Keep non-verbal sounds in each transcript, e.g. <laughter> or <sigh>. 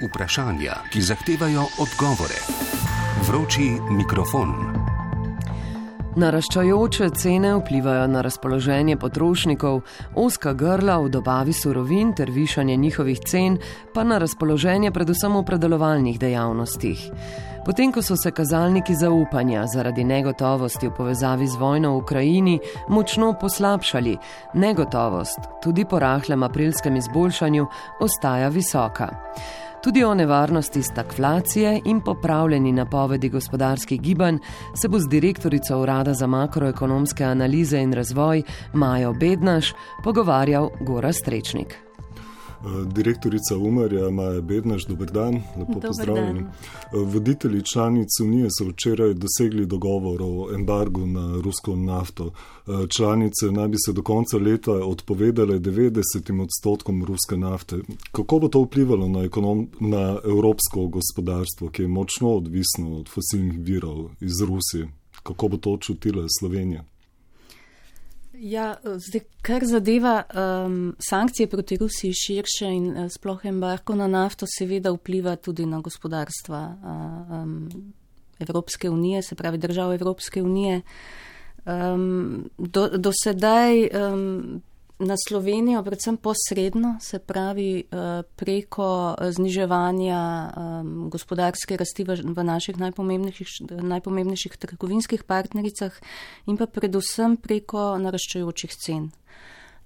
Vprašanja, ki zahtevajo odgovore. Vroči mikrofon. Naraščajoče cene vplivajo na razpoloženje potrošnikov, oska grla v dobavi surovin ter višanje njihovih cen pa na razpoloženje predvsem v predelovalnih dejavnostih. Potem, ko so se kazalniki zaupanja zaradi negotovosti v povezavi z vojno v Ukrajini močno poslabšali, negotovost, tudi po rahlem aprilskem izboljšanju, ostaja visoka. Tudi o nevarnosti stagflacije in popravljeni napovedi gospodarskih gibanj se bo z direktorico Urada za makroekonomske analize in razvoj Majo Bednaš pogovarjal Gora Strečnik. Direktorica Umarja Maja Bednaš, dober dan, lepo pozdravljeni. Eh, voditelji članic Unije so včeraj dosegli dogovor o embargu na rusko nafto. Eh, članice naj bi se do konca leta odpovedale 90 odstotkom ruske nafte. Kako bo to vplivalo na, ekonom, na evropsko gospodarstvo, ki je močno odvisno od fosilnih virov iz Rusije? Kako bo to čutila Slovenija? Ja, zdaj, kar zadeva um, sankcije proti Rusiji širše in uh, sploh embargo na nafto, seveda vpliva tudi na gospodarstva uh, um, Evropske unije, se pravi držav Evropske unije. Um, do, do sedaj um, na Slovenijo, predvsem posredno, se pravi eh, preko eh, zniževanja gospodarske rasti v naših najpomembnejših, najpomembnejših trgovinskih partnericah in pa predvsem preko naraščajočih cen.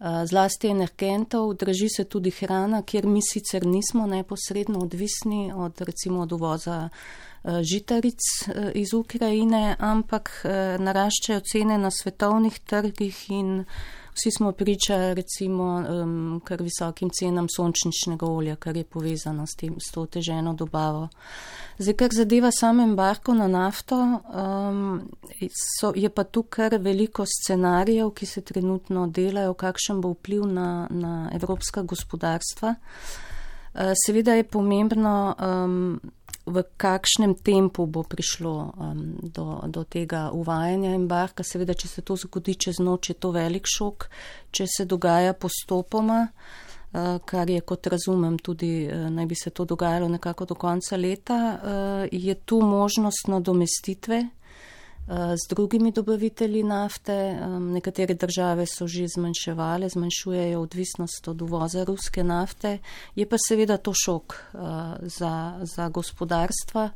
Eh, zlasti energentov, draži se tudi hrana, kjer mi sicer nismo neposredno odvisni od recimo od uvoza žitaric iz Ukrajine, ampak naraščajo cene na svetovnih trgih in Vsi smo priča recimo um, kar visokim cenam sončničnega olja, kar je povezano s, tem, s to teženo dobavo. Zdaj, kar zadeva sam embarko na nafto, um, so, je pa tu kar veliko scenarijev, ki se trenutno delajo, kakšen bo vpliv na, na evropska gospodarstva. Uh, seveda je pomembno, um, v kakšnem tempu bo prišlo um, do, do tega uvajanja embarka. Seveda, če se to zgodi čez noč, je to velik šok. Če se dogaja postopoma, uh, kar je, kot razumem, tudi uh, naj bi se to dogajalo nekako do konca leta, uh, je tu možnost nadomestitve. Eh, z drugimi dobavitelji nafte. Nekatere države so že zmanjševale, zmanjšujejo odvisnost od uvoza ruske nafte. Je pa seveda to šok eh, za, za gospodarstva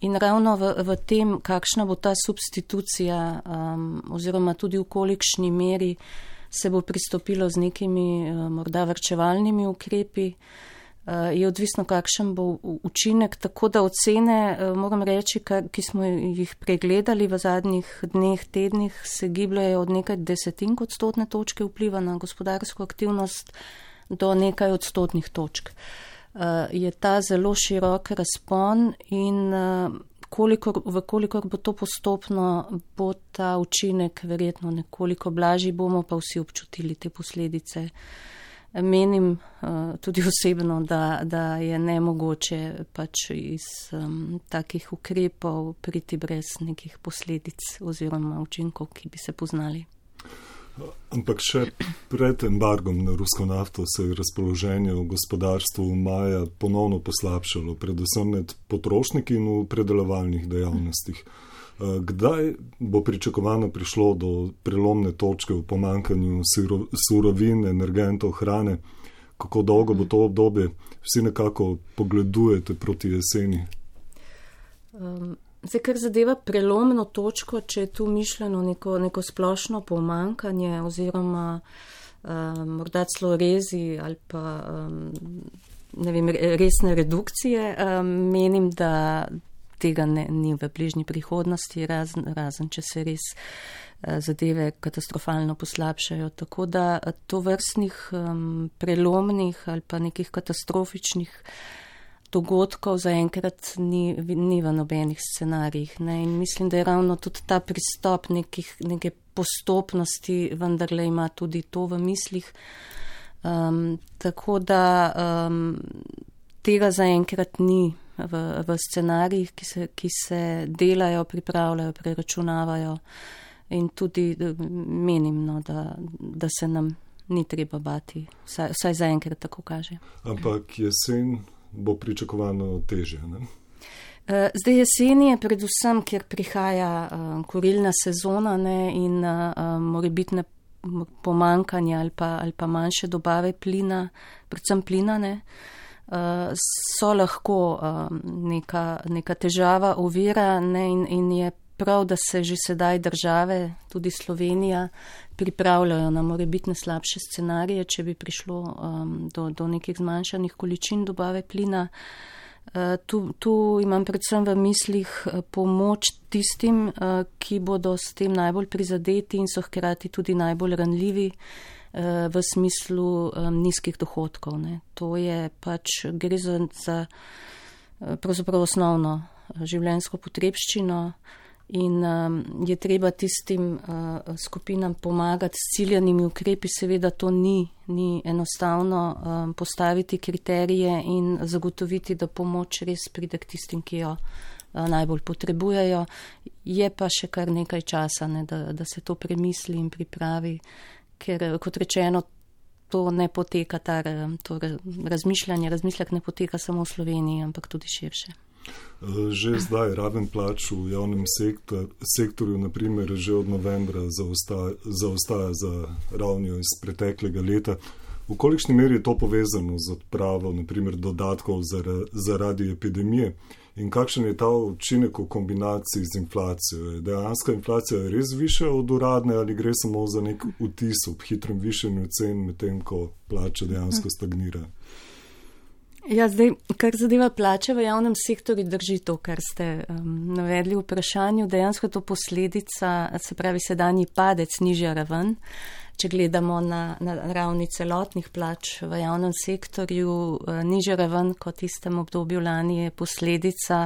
in ravno v, v tem, kakšna bo ta substitucija oziroma tudi v kolikšni meri se bo pristopilo z nekimi eh, morda vrčevalnimi ukrepi. Eh, je odvisno, kakšen bo učinek. Tako da ocene, eh, moram reči, ki smo jih pregledali v zadnjih dneh, tednih, se gibljajo od nekaj desetink odstotne točke vpliva na gospodarsko aktivnost do nekaj odstotnih točk. Eh, je ta zelo širok razpon in kolikor, vkolikor bo to postopno, bo ta učinek verjetno nekoliko blažji, bomo pa vsi občutili te posledice menim uh, tudi osebno, da, da je nemogoče pač iz um, takih ukrepov priti brez nekih posledic oziroma učinkov, ki bi se poznali. Ampak še pred embargom na rusko nafto se je razpoloženje v gospodarstvu v maja ponovno poslabšalo, predvsem med potrošniki in v predelovalnih dejavnostih. Eh, kdaj bo pričakovano prišlo do prelomne točke v pomankanju surovin, energentov, hrane? Kako dolgo bo to obdobje? Vsi nekako pogledujete proti jeseni. Um, zdaj, kar zadeva prelomno točko, če je tu mišljeno neko, neko splošno pomankanje oziroma um, morda celo rezi ali pa um, ne vem, resne redukcije, um, menim, da, tega ne, ni v bližnji prihodnosti, razen, razen če se res eh, zadeve katastrofalno poslabšajo. Tako da eh, to vrstnih um, prelomnih ali pa nekih katastrofičnih dogodkov zaenkrat ni, ni v nobenih scenarijih. Ne? In mislim, da je ravno tudi ta pristop nekih, neke postopnosti, vendarle ima tudi to v mislih. Um, tako da um, tega zaenkrat ni v, v scenarijih, ki se, ki se delajo, pripravljajo, preračunavajo in tudi menim, no, da, da se nam ni treba bati, vsaj, vsaj zaenkrat tako kaže. Ampak jesen bo pričakovano težje. Ne? Eh, zdaj jeseni je predvsem, ker prihaja uh, kurilna sezona ne, in uh, mora biti ne pomankanje ali pa, ali pa manjše dobave plina, predvsem plina, ne, uh, so lahko uh, neka, neka težava, ovira ne, in, in je prav, da se že sedaj države, tudi Slovenija, pripravljajo na morebitne slabše scenarije, če bi prišlo um, do, do nekih zmanjšanih količin dobave plina. Uh, tu, tu imam predvsem v mislih eh, pomoč tistim, eh, ki bodo s tem najbolj prizadeti in so hkrati tudi najbolj ranljivi v smislu nizkih dohodkov. Ne. To je pač gre za, za pravzaprav osnovno življensko potrebščino in um, je treba tistim uh, skupinam pomagati s ciljanimi ukrepi. Seveda to ni, ni enostavno um, postaviti kriterije in zagotoviti, da pomoč res pride k tistim, ki jo uh, najbolj potrebujejo. Je pa še kar nekaj časa, ne, da, da se to premisli in pripravi, ker kot rečeno. To ne poteka, ta to razmišljanje, razmišljak ne poteka samo v Sloveniji, ampak tudi širše. Že zdaj raven plač v javnem sektor, sektorju, naprimer, že od novembra zaostaja, zaostaja za ravnjo iz preteklega leta. V kolikšni meri je to povezano z odpravo naprimer, dodatkov zaradi epidemije in kakšen je ta učinek v kombinaciji z inflacijo? Je dejansko inflacija res više od uradne ali gre samo za nek vtis ob hitrem višenju cen, medtem ko plače dejansko stagnirajo? Ja, zdaj, kar zadeva plače v javnem sektorju, drži to, kar ste um, navedli v vprašanju. Dejansko je to posledica, se pravi, sedanji padec nižja raven. Če gledamo na, na ravni celotnih plač v javnem sektorju, uh, nižja raven kot istem obdobju lani je posledica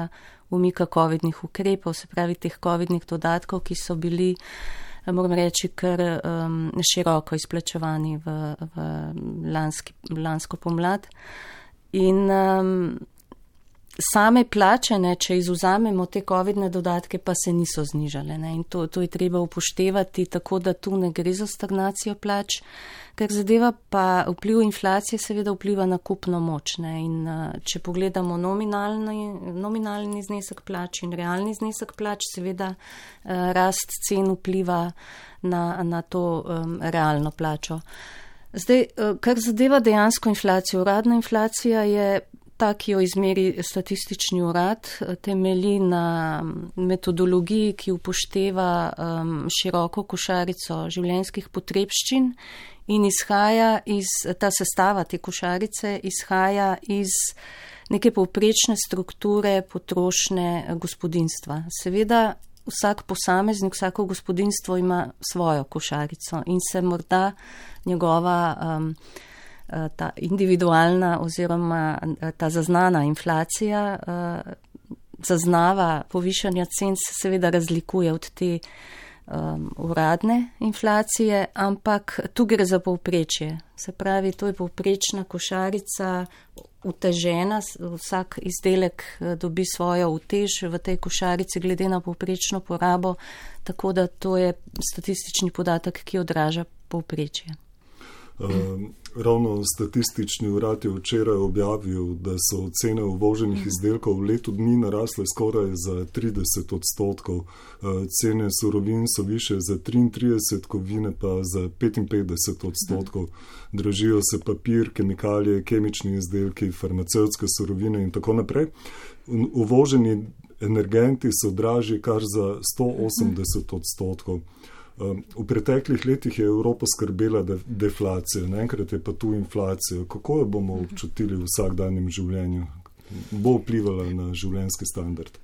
umika COVID-nih ukrepov, se pravi, teh COVID-nih dodatkov, ki so bili, moram reči, kar um, široko izplačevani v, v lanski, lansko pomlad. In um, same plačene, če izuzamemo te COVID-ne dodatke, pa se niso znižale. Ne? In to, to je treba upoštevati, tako da tu ne gre za stagnacijo plač. Ker zadeva pa vpliv inflacije, seveda vpliva na kupno moč. Ne? In uh, če pogledamo nominalni, nominalni znesek plač in realni znesek plač, seveda uh, rast cen vpliva na, na to um, realno plačo. Zdaj, eh, kar zadeva dejansko inflacijo. Uradna inflacija je ta, ki jo izmeri statistični urad, temeli na metodologiji, ki upošteva um, široko košarico življenskih potrebščin in izhaja iz, ta sestava te košarice izhaja iz neke povprečne strukture potrošne gospodinstva. Seveda vsak posameznik, vsako gospodinstvo ima svojo košarico in se morda njegova um, ta individualna oziroma uh, ta zaznana inflacija uh, zaznava povišanja cen, se seveda razlikuje od te um, uradne inflacije, ampak tu gre za povprečje. Se pravi, to je povprečna košarica utežena, vsak izdelek eh, dobi svojo utež v tej košarici glede na povprečno porabo, tako da to je statistični podatek, ki odraža povprečje. Um, ravno statistični urad je včeraj objavil, da so cene uvoženih izdelkov v letu dni narasle skoraj za 30 odstotkov. Uh, cene surovin so više za 33, kovine pa za 55 odstotkov. Dražijo se papir, kemikalije, kemični izdelki, farmacevtske surovine in tako naprej. Uvoženi energenti so dražji kar za 180 odstotkov. Um, v preteklih letih je Evropa skrbela de deflacijo, naenkrat je pa tu inflacija. Kako jo bomo občutili v vsakdanjem življenju? Bo vplivala na življenjski standard?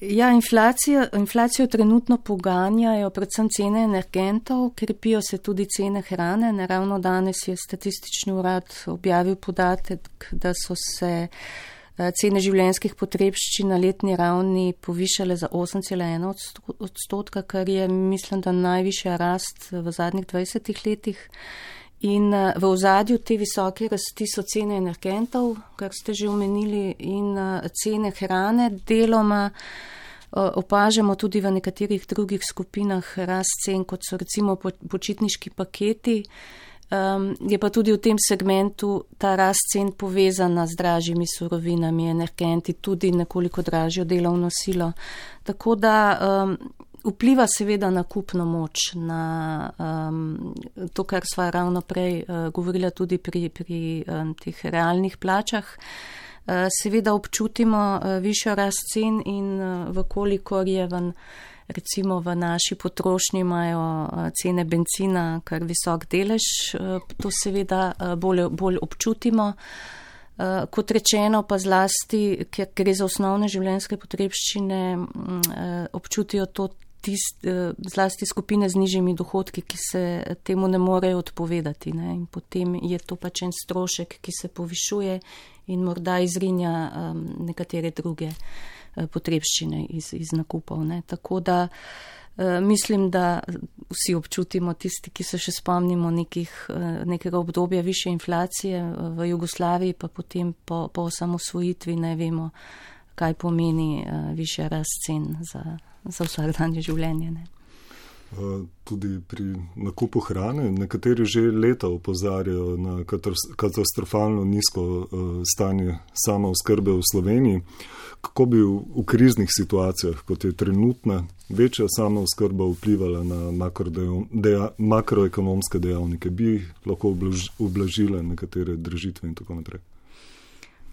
Ja, inflacijo, inflacijo trenutno poganjajo predvsem cene energentov, krepijo se tudi cene hrane. Naravno danes je statistični urad objavil podatek, da so se uh, cene življenskih potrebščin na letni ravni povišale za 8,1 odstotka, kar je, mislim, da najvišja rast v zadnjih 20 letih. In eh, v ozadju te visoke rasti so cene energentov, kar ste že omenili, in eh, cene hrane deloma. Opažamo tudi v nekaterih drugih skupinah rast cen, kot so recimo počitniški paketi, Um, je pa tudi v tem segmentu ta rast cen povezana z dražjimi surovinami, energenti, tudi nekoliko dražjo delovno silo. Tako da um, vpliva seveda na kupno moč, na um, to, kar sva ravno prej uh, govorila tudi pri, pri um, teh realnih plačah. Uh, seveda občutimo uh, višjo rast cen in uh, vkolikor je ven recimo v naši potrošnji imajo eh, cene benzina kar visok delež, eh, to seveda eh, bolj, bolj občutimo. Kot rečeno, pa zlasti, ker gre za osnovne življenjske potrebščine, mm, občutijo to tist, zlasti skupine z nižjimi dohodki, ki se temu ne morejo odpovedati. Ne? In potem je to pač en strošek, ki se povišuje in morda izrinja um, nekatere druge. Eh, potrebščine iz, iz nakupov. Ne. Tako da eh, mislim, da vsi občutimo tisti, ki se še spomnimo nekih, eh, nekega obdobja više inflacije v Jugoslaviji, pa potem po, po osamosvojitvi ne vemo, kaj pomeni više rast cen za, za vsakdanje življenje. Ne. Tudi pri nakupu hrane. Nekateri že leta opozarjajo na katastrofalno nizko stanje samo oskrbe v Sloveniji kako bi v, kriznih situacijah, kot je trenutna, večja samo oskrba vplivala na makroekonomske dejavnike, bi lahko ublažile nekatere držitve in tako naprej.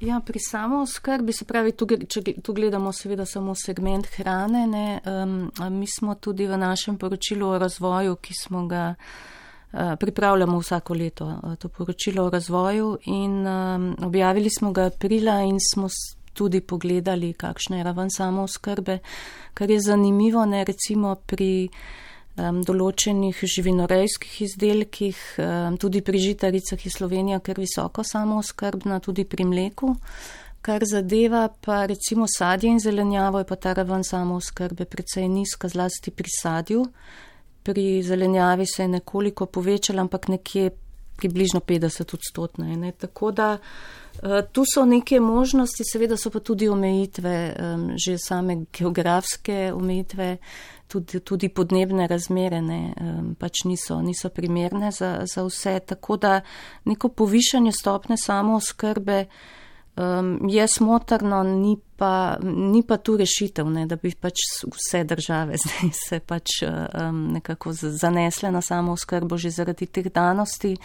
Ja, pri samo skrbi, se pravi, tu, če tu gledamo seveda samo segment hrane, ne, um, mi smo tudi v našem poročilu o razvoju, ki smo ga uh, pripravljamo vsako leto, uh, to poročilo o razvoju in um, objavili smo ga aprila in smo tudi pogledali, kakšna je raven samo oskrbe, kar je zanimivo, ne recimo pri um, določenih živinorejskih izdelkih, um, tudi pri žitaricah je Slovenija kar visoko samo oskrbna, tudi pri mleku. Kar zadeva pa recimo sadje in zelenjavo, je pa ta raven samo oskrbe precej nizka, zlasti pri sadju. Pri zelenjavi se je nekoliko povečala, ampak nekje približno 50 odstotna. Tako da uh, tu so neke možnosti, seveda so pa tudi omejitve, že same geografske omejitve, tudi, tudi podnebne razmere ne, pač niso, niso primerne za, za vse. Tako da neko povišanje stopne samo oskrbe. Um, je smotrno, ni pa, ni pa tu rešitev, ne, da bi pač vse države <laughs> zdaj se pač um, nekako zanesle na samo skrbo že zaradi teh danosti.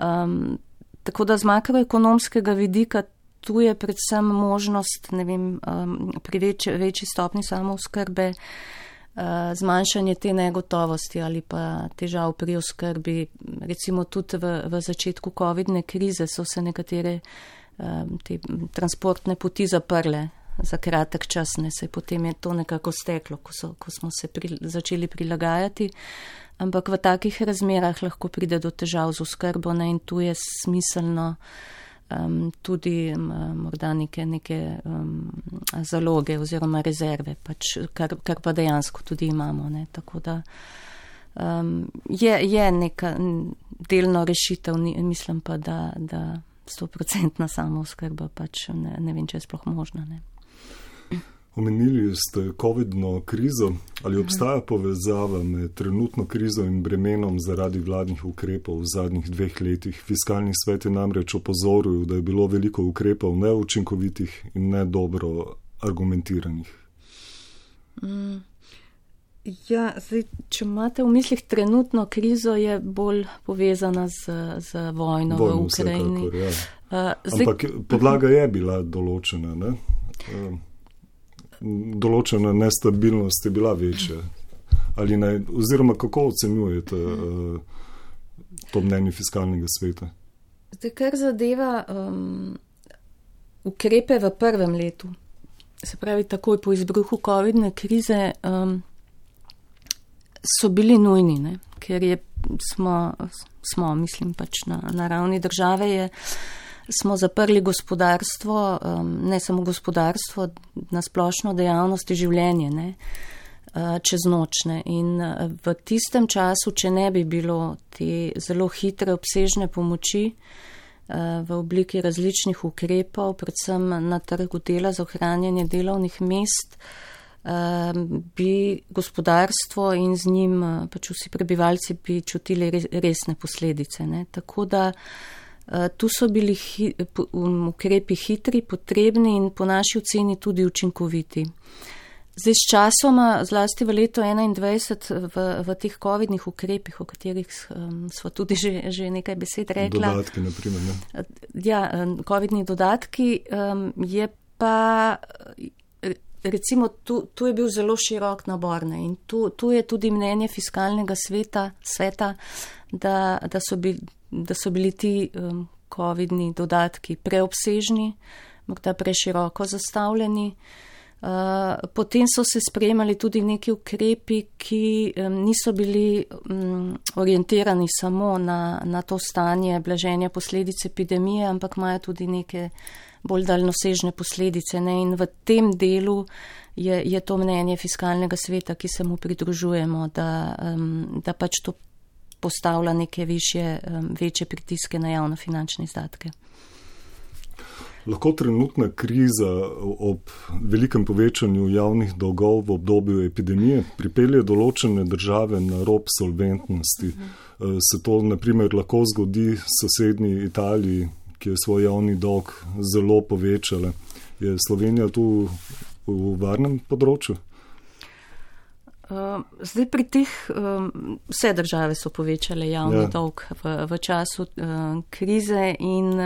Um, tako da z makroekonomskega vidika tu je predvsem možnost, ne vem, pri več, večji stopni samo skrbe, zmanjšanje te negotovosti ali pa težav pri oskrbi. Recimo tudi v, v začetku COVID-ne krize so se nekatere Um, te transportne poti zaprle za kratek čas, ne se potem je to nekako steklo, ko, so, ko smo se pri, začeli prilagajati. Ampak v takih razmerah lahko pride do težav z oskrbo ne, in tu je smiselno um, tudi um, morda neke, neke um, zaloge oziroma rezerve, pač, kar, kar pa dejansko tudi imamo. Ne, tako da um, je, je neka delno rešitev, mislim pa, da. da stoprocentna samozkrba, pač ne, ne vem, če je sploh možna. Ne. Omenili ste COVID-no krizo. Ali obstaja povezava med trenutno krizo in bremenom zaradi vladnih ukrepov v zadnjih dveh letih? Fiskalni svet je namreč opozoril, da je bilo veliko ukrepov neučinkovitih in ne dobro argumentiranih. Mm. Ja, zdaj, če imate v mislih trenutno krizo, je bolj povezana z, z vojno, vojno v Ukrajini. Vsekakor, ja. uh, zdaj, Ampak podlaga je bila določena. Ne? Uh, določena nestabilnost je bila večja. Ne, oziroma, kako ocenjujete uh, to mnenje fiskalnega sveta? Zdaj, kar zadeva um, ukrepe v prvem letu, se pravi, takoj po izbruhu COVID-ne krize. Um, so bili nujni, ne? ker je, smo, smo, mislim, pač na, na ravni države, je, smo zaprli gospodarstvo, um, ne samo gospodarstvo, na splošno dejavnosti življenje, ne? Uh, čez nočne. In uh, v tistem času, če ne bi bilo te zelo hitre, obsežne pomoči uh, v obliki različnih ukrepov, predvsem na trgu dela za ohranjanje delovnih mest, bi gospodarstvo in z njim pač vsi prebivalci bi čutili resne posledice. Ne. Tako da tu so bili hi, um, ukrepi hitri, potrebni in po naši oceni tudi učinkoviti. Zdaj, s časoma, zlasti v letu 2021, v, v teh COVID-nih ukrepih, o katerih um, smo tudi že, že nekaj besed rekli. Dodatki, naprimer. Ne? Ja, COVID-ni dodatki um, je pa. Recimo, tu, tu je bil zelo širok nabor ne? in tu, tu je tudi mnenje fiskalnega sveta, sveta, da, da, so, bil, da so bili ti um, COVID-ni dodatki preobsežni, morda preširoko zastavljeni. Uh, potem so se sprejemali tudi neki ukrepi, ki um, niso bili um, orientirani samo na, na to stanje blaženja posledic epidemije, ampak imajo tudi neke bolj daljnosežne posledice. Ne? In v tem delu je, je to mnenje fiskalnega sveta, ki se mu pridružujemo, da, um, da pač to postavlja neke više, večje pritiske na javno finančne izdatke. Lahko trenutna kriza ob velikem povečanju javnih dolgov v obdobju epidemije pripelje določene države na rob solventnosti. Mhm. Se to naprimer lahko zgodi sosednji Italiji, ki je svoj javni dolg zelo povečala. Je Slovenija tu v varnem področju? Uh, zdaj pri teh, um, vse države so povečale javni ja. dolg v, v času uh, krize in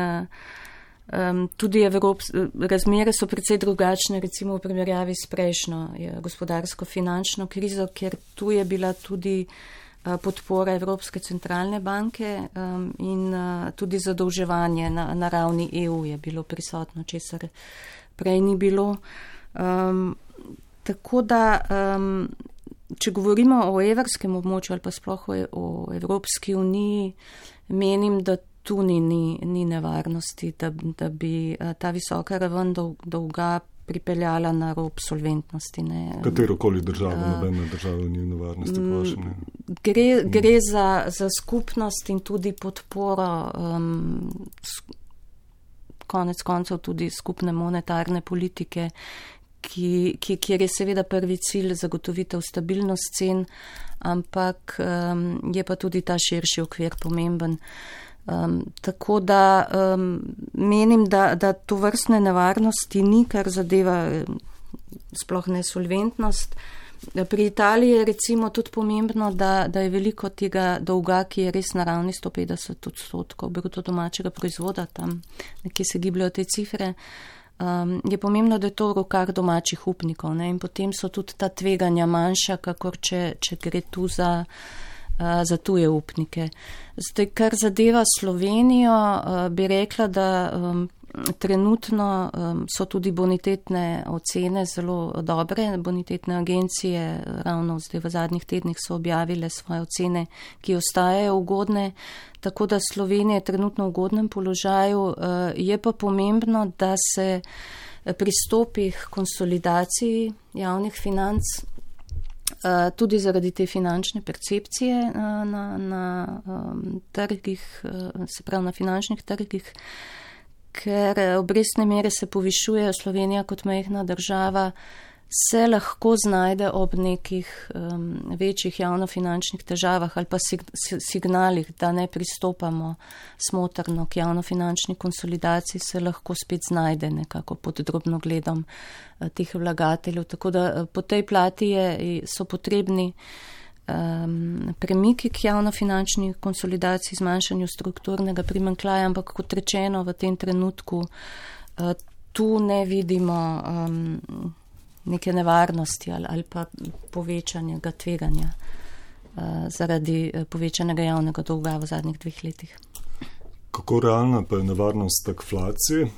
Um, tudi Evrop, razmere so precej drugačne, recimo v primerjavi s prejšnjo gospodarsko-finančno krizo, ker tu je bila tudi uh, podpora Evropske centralne banke um, in uh, tudi zadolževanje na, na ravni EU je bilo prisotno, česar prej ni bilo. Um, tako da, um, če govorimo o evrskem območju ali pa sploh o, o Evropski uniji, menim, da tu ni, ni, ni nevarnosti, da, da bi eh, ta visoka raven dolga pripeljala na rob solventnosti. Katero koli državo, uh, nobena država ni nevarnosti, po vašem mnenju? Gre, gre za, za skupnost in tudi podporo, um, konec koncev tudi skupne monetarne politike, ki, ki, kjer je seveda prvi cilj zagotovitev stabilnost cen, ampak um, je pa tudi ta širši okvir pomemben. Um, tako da um, menim, da, da to vrstne nevarnosti ni, kar zadeva sploh nesolventnost. Pri Italiji je recimo tudi pomembno, da, da je veliko tega dolga, ki je res na ravni 150 odstotkov bruto domačega proizvoda, tam nekje se gibljajo te cifre. Um, je pomembno, da je to v rokah domačih upnikov ne? in potem so tudi ta tveganja manjša, kakor če, če gre tu za za tuje upnike. Zdaj, kar zadeva Slovenijo, bi rekla, da um, trenutno um, so tudi bonitetne ocene zelo dobre. Bonitetne agencije ravno zdaj v zadnjih tednih so objavile svoje ocene, ki ostajajo ugodne. Tako da Slovenija je trenutno v ugodnem položaju. Je pa pomembno, da se pristopi k konsolidaciji javnih financ Eh, tudi zaradi te finančne percepcije eh, na, na um, trgih, se pravi na finančnih trgih, ker obrestne mere se povišujejo, Slovenija kot mehna država se lahko znajde ob nekih um, večjih javnofinančnih težavah ali pa sig signalih, da ne pristopamo smotrno k javnofinančni konsolidaciji, se lahko spet znajde nekako pod drobno gledom uh, teh vlagateljev. Tako da uh, po tej plati je, so potrebni um, premiki k javnofinančni konsolidaciji, zmanjšanju strukturnega primankljaja, ampak kot rečeno v tem trenutku uh, tu ne vidimo. Um, neke nevarnosti ali, ali pa povečanega tveganja uh, zaradi uh, povečanega javnega dolga v zadnjih dveh letih. Kako realna pa je nevarnost takflacije?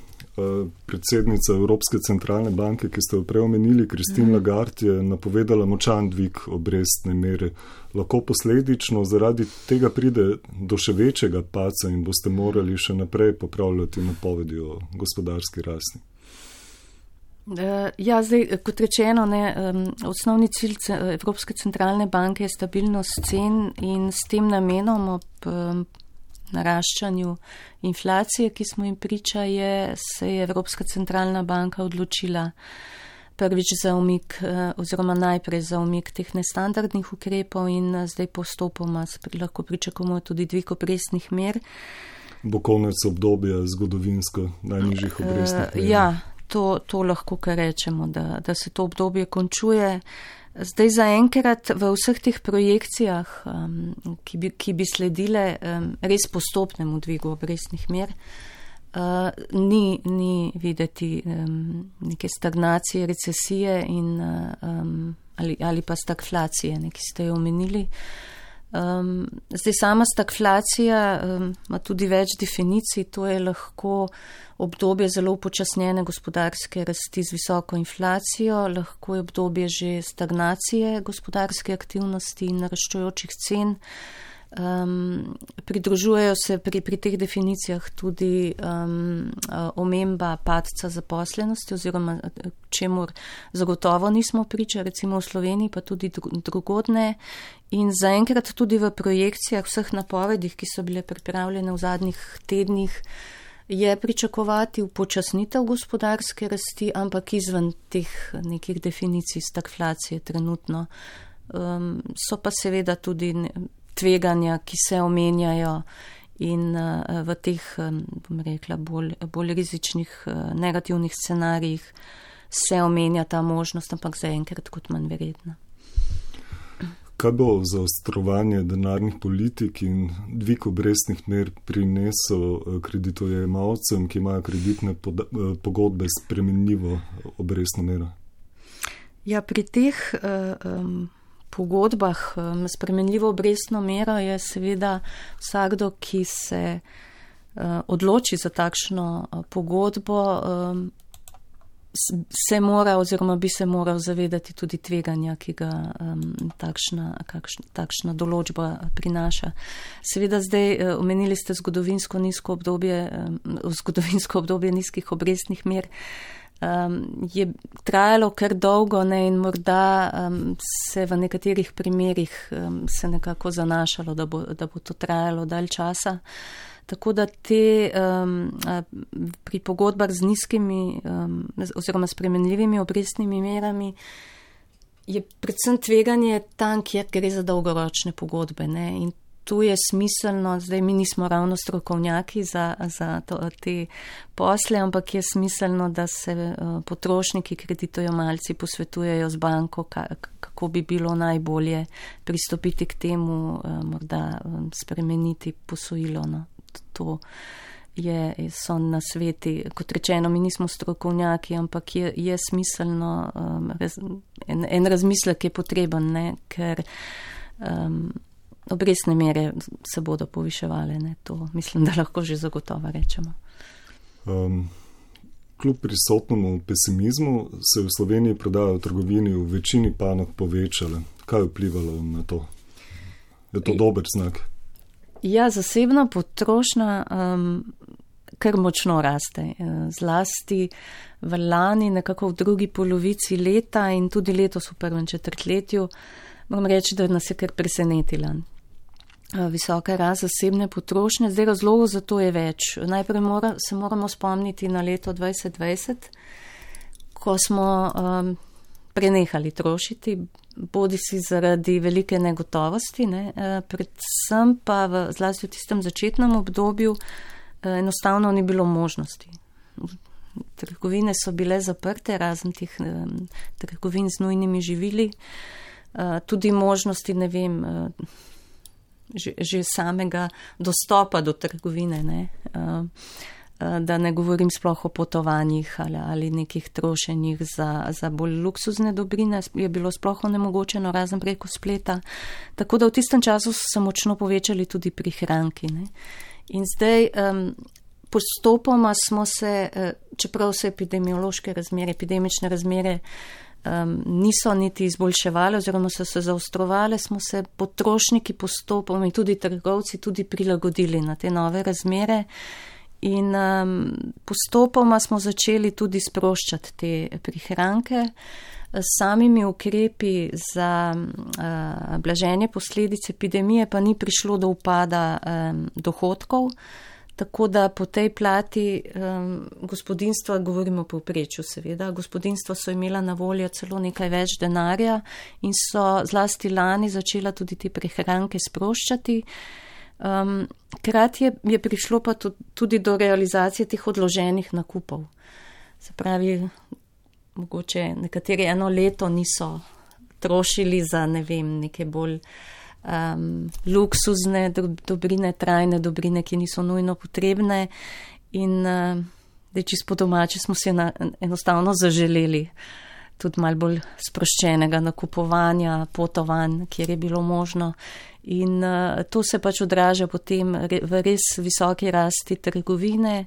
Predsednica Evropske centralne banke, ki ste jo preomenili, Kristin mm. Lagarde, je napovedala močan dvig obrestne mere. Lahko posledično zaradi tega pride do še večjega paca in boste morali še naprej popravljati napovedi o gospodarski rasti. Ja, zdaj, kot rečeno, ne, osnovni cilj Evropske centralne banke je stabilnost cen in s tem namenom ob naraščanju inflacije, ki smo jim priča, je, se je Evropska centralna banka odločila prvič za umik, oziroma najprej za umik teh nestandardnih ukrepov in zdaj postopoma lahko pričakujemo tudi dvig obrestnih mer. Bo konec obdobja zgodovinsko najnižjih obrestnih mer? Ja, to, to lahko kar rečemo, da, da se to obdobje končuje. Zdaj zaenkrat v vseh teh projekcijah, um, ki, bi, ki bi sledile um, res postopnemu dvigu obrestnih mer, uh, ni, ni videti um, neke stagnacije, recesije in, uh, um, ali, ali pa stagflacije, ki ste jo omenili. Um, zdaj sama stagflacija um, ima tudi več definicij, to je lahko obdobje zelo upočasnjene gospodarske rasti z visoko inflacijo, lahko je obdobje že stagnacije gospodarske aktivnosti in naraščujočih cen. Um, pridružujejo se pri, pri teh definicijah tudi um, omemba padca zaposlenosti oziroma čemu zagotovo nismo priča, recimo v Sloveniji, pa tudi drugodne. In zaenkrat tudi v projekcijah vseh napovedih, ki so bile pripravljene v zadnjih tednih, je pričakovati upočasnitev gospodarske rasti, ampak izven teh nekih definicij stagflacije trenutno. Um, so pa seveda tudi tveganja, ki se omenjajo in uh, v teh, um, bom rekla, bolj, bolj rizičnih uh, negativnih scenarijih se omenja ta možnost, ampak zaenkrat kot manj verjetna. Kaj bo zaostrovanje denarnih politik in dvig obrestnih mer prinesel eh, kreditojemalcem, ki imajo kreditne eh, pogodbe s premenljivo obrestno mero? Ja, pri teh um, pogodbah um, s premenljivo obrestno mero je seveda vsakdo, ki se uh, odloči za takšno uh, pogodbo, um, se mora oziroma bi se moral zavedati tudi tveganja, ki ga um, takšna, kakšna, takšna določba prinaša. Seveda zdaj uh, omenili ste zgodovinsko nizko obdobje, um, zgodovinsko obdobje nizkih obrestnih mer. Um, je trajalo kar dolgo ne, in morda um, se v nekaterih primerjih um, se nekako zanašalo, da bo, da bo to trajalo dalj časa. Tako da te um, pri pogodbah z nizkimi um, oziroma spremenljivimi obrestnimi merami je predvsem tveganje tam, kjer gre za dolgoročne pogodbe. Ne? In tu je smiselno, zdaj mi nismo ravno strokovnjaki za, za to, te posle, ampak je smiselno, da se uh, potrošniki, kreditojo malci, posvetujejo z banko, kako bi bilo najbolje pristopiti k temu, uh, morda um, spremeniti posojilo. No? to je, so na sveti. Kot rečeno, mi nismo strokovnjaki, ampak je, je smiselno, um, raz, en, en razmislek je potreben, ne, ker um, obresne mere se bodo poviševale. Ne, to mislim, da lahko že zagotovo rečemo. Um. Kljub prisotnemu pesimizmu se je v Sloveniji prodaja v trgovini v večini panog povečala. Kaj je vplivalo na to? Je to dober znak? Ja, zasebna potrošnja um, kar močno raste. Uh, zlasti v lani, nekako v drugi polovici leta in tudi letos v prvem četrtletju, moram reči, da nas je kar presenetila. Uh, visoka rast zasebne potrošnje, zdaj razlogov za to je več. Najprej mora, se moramo spomniti na leto 2020, ko smo um, prenehali trošiti, bodi si zaradi velike negotovosti, ne, eh, predvsem pa v, zlasti v tistem začetnem obdobju eh, enostavno ni bilo možnosti. Trgovine so bile zaprte, razen tih eh, trgovin z nujnimi živili, tudi možnosti, ne vem, že, že samega dostopa do trgovine. Ne. Eh, da ne govorim sploh o potovanjih ali, ali nekih trošenjih za, za bolj luksuzne dobrine, je bilo sploh onemogočeno razen preko spleta. Tako da v tistem času so se močno povečali tudi prihranki. Ne. In zdaj um, postopoma smo se, uh, čeprav se epidemiološke razmere, epidemične razmere um, niso niti izboljševale oziroma so se zaostrovale, smo se potrošniki postopoma in tudi trgovci tudi prilagodili na te nove razmere. In um, postopoma smo začeli tudi sproščati te prihranke s samimi ukrepi za uh, blaženje posledic epidemije, pa ni prišlo do upada um, dohodkov. Tako da po tej plati um, gospodinstva, govorimo po preču seveda, gospodinstva so imela na voljo celo nekaj več denarja in so zlasti lani začela tudi te prehranke sproščati. Um, krat je, je prišlo pa tudi do realizacije teh odloženih nakupov. Se pravi, mogoče nekateri eno leto niso trošili za ne vem, neke bolj um, luksuzne dobrine, trajne dobrine, ki niso nujno potrebne. In uh, da čist po domače smo si na, enostavno zaželeli tudi mal bolj sproščenega nakupovanja, potovanj, kjer je bilo možno. In uh, to se pač odraža potem v res visoki rasti trgovine,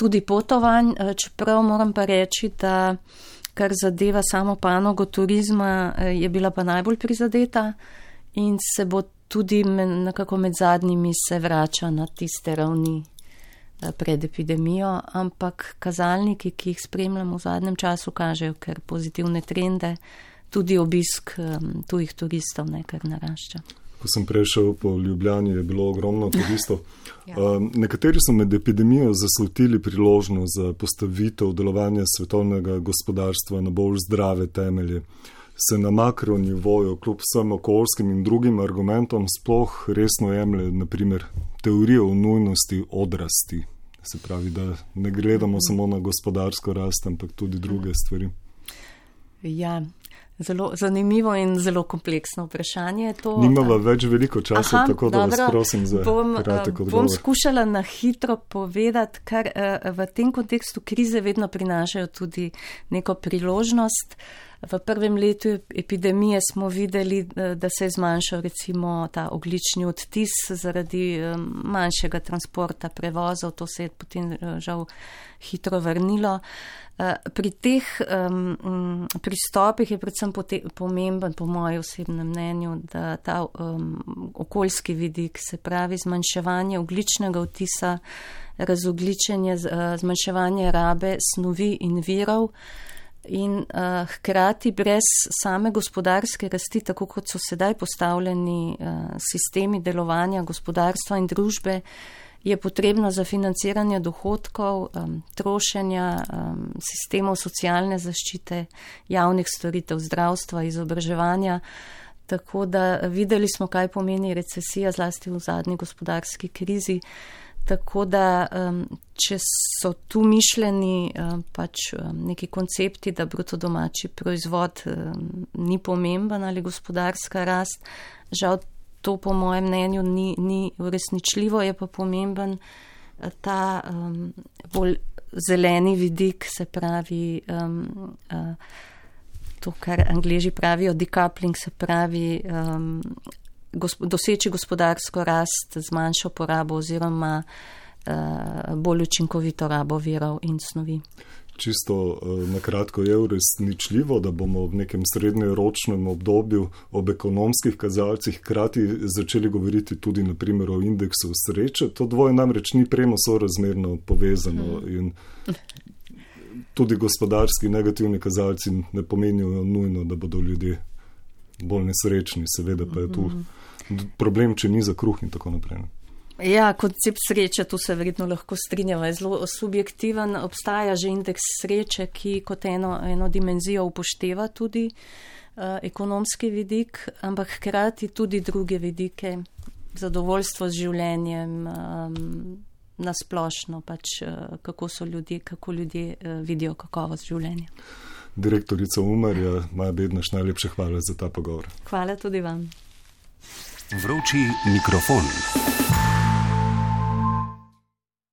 tudi potovanj, uh, čeprav moram pa reči, da kar zadeva samo panogo turizma, uh, je bila pa najbolj prizadeta in se bo tudi nekako med zadnjimi se vrača na tiste ravni eh, pred epidemijo, ampak kazalniki, ki jih spremljamo v zadnjem času, kažejo kar pozitivne trende, tudi obisk tujih turistov nekaj narašča. Ko sem prešel po Ljubljani, je bilo ogromno <laughs> turistov. ja. um, nekateri so med epidemijo zaslutili priložnost za postavitev delovanja svetovnega gospodarstva na bolj zdrave temelje. Uh, se na makronivoju, kljub vsem okoljskim in drugim argumentom, sploh resno jemlje, naprimer, teorijo o nujnosti odrasti. Se pravi, da ne gledamo samo na gospodarsko rast, ampak tudi druge stvari. Ja. Zelo zanimivo in zelo kompleksno vprašanje. To, Nimava več veliko časa, aha, tako da dobro, vas prosim za bom, kratek odgovor. Bom skušala na hitro povedati, kar uh, v tem kontekstu krize vedno prinašajo tudi neko priložnost. Uh, V prvem letu epidemije smo videli, eh, da se je zmanjšal recimo ta oglični odtis zaradi eh, manjšega transporta prevozov, to se je potem eh, žal hitro vrnilo. Pri teh um, pristopih je predvsem pomemben, po mojem osebnem mnenju, da ta um, okoljski vidik, se pravi zmanjševanje ogličnega odtisa, razogličenje, zmanjševanje rabe snovi in virov, in uh, hkrati brez same gospodarske rasti, tako kot so sedaj postavljeni uh, sistemi delovanja gospodarstva in družbe, je potrebno za financiranje dohodkov, um, trošenja um, sistemov socialne zaščite, javnih storitev, zdravstva, izobraževanja. Tako da videli smo, kaj pomeni recesija, zlasti v zadnji gospodarski krizi. Tako da, um, če so tu mišljeni um, pač um, neki koncepti, da bruto domači proizvod um, ni pomemben ali gospodarska rast, žal to po mojem mnenju ni, ni uresničljivo, je pa pomemben uh, ta um, bolj zeleni vidik, se pravi. Um, uh, To, kar angliži pravijo, decoupling, se pravi um, gosp doseči gospodarsko rast z manjšo porabo oziroma uh, bolj učinkovito rabo virov in snovi. Čisto uh, na kratko je uresničljivo, da bomo v nekem srednjeročnem obdobju ob ekonomskih kazalcih hkrati začeli govoriti tudi naprimer o indeksu sreče. To dvoje namreč ni premo sorazmerno povezano hmm. in tudi gospodarski negativni kazalci ne pomenijo nujno, da bodo ljudje bolj nesrečni, seveda pa je tu. Hmm problem, če ni za kruh in tako naprej. Ja, koncept sreče, tu se verjetno lahko strinjava, je zelo subjektiven. Obstaja že indeks sreče, ki kot eno, eno dimenzijo upošteva tudi uh, ekonomski vidik, ampak hkrati tudi druge vidike, zadovoljstvo z življenjem, um, nasplošno pač, uh, kako so ljudje, kako ljudje uh, vidijo kakovost življenja. Direktorica Umarja, Maja Bednaš, najlepše hvala za ta pogovor. Hvala tudi vam. Vroči mikrofon.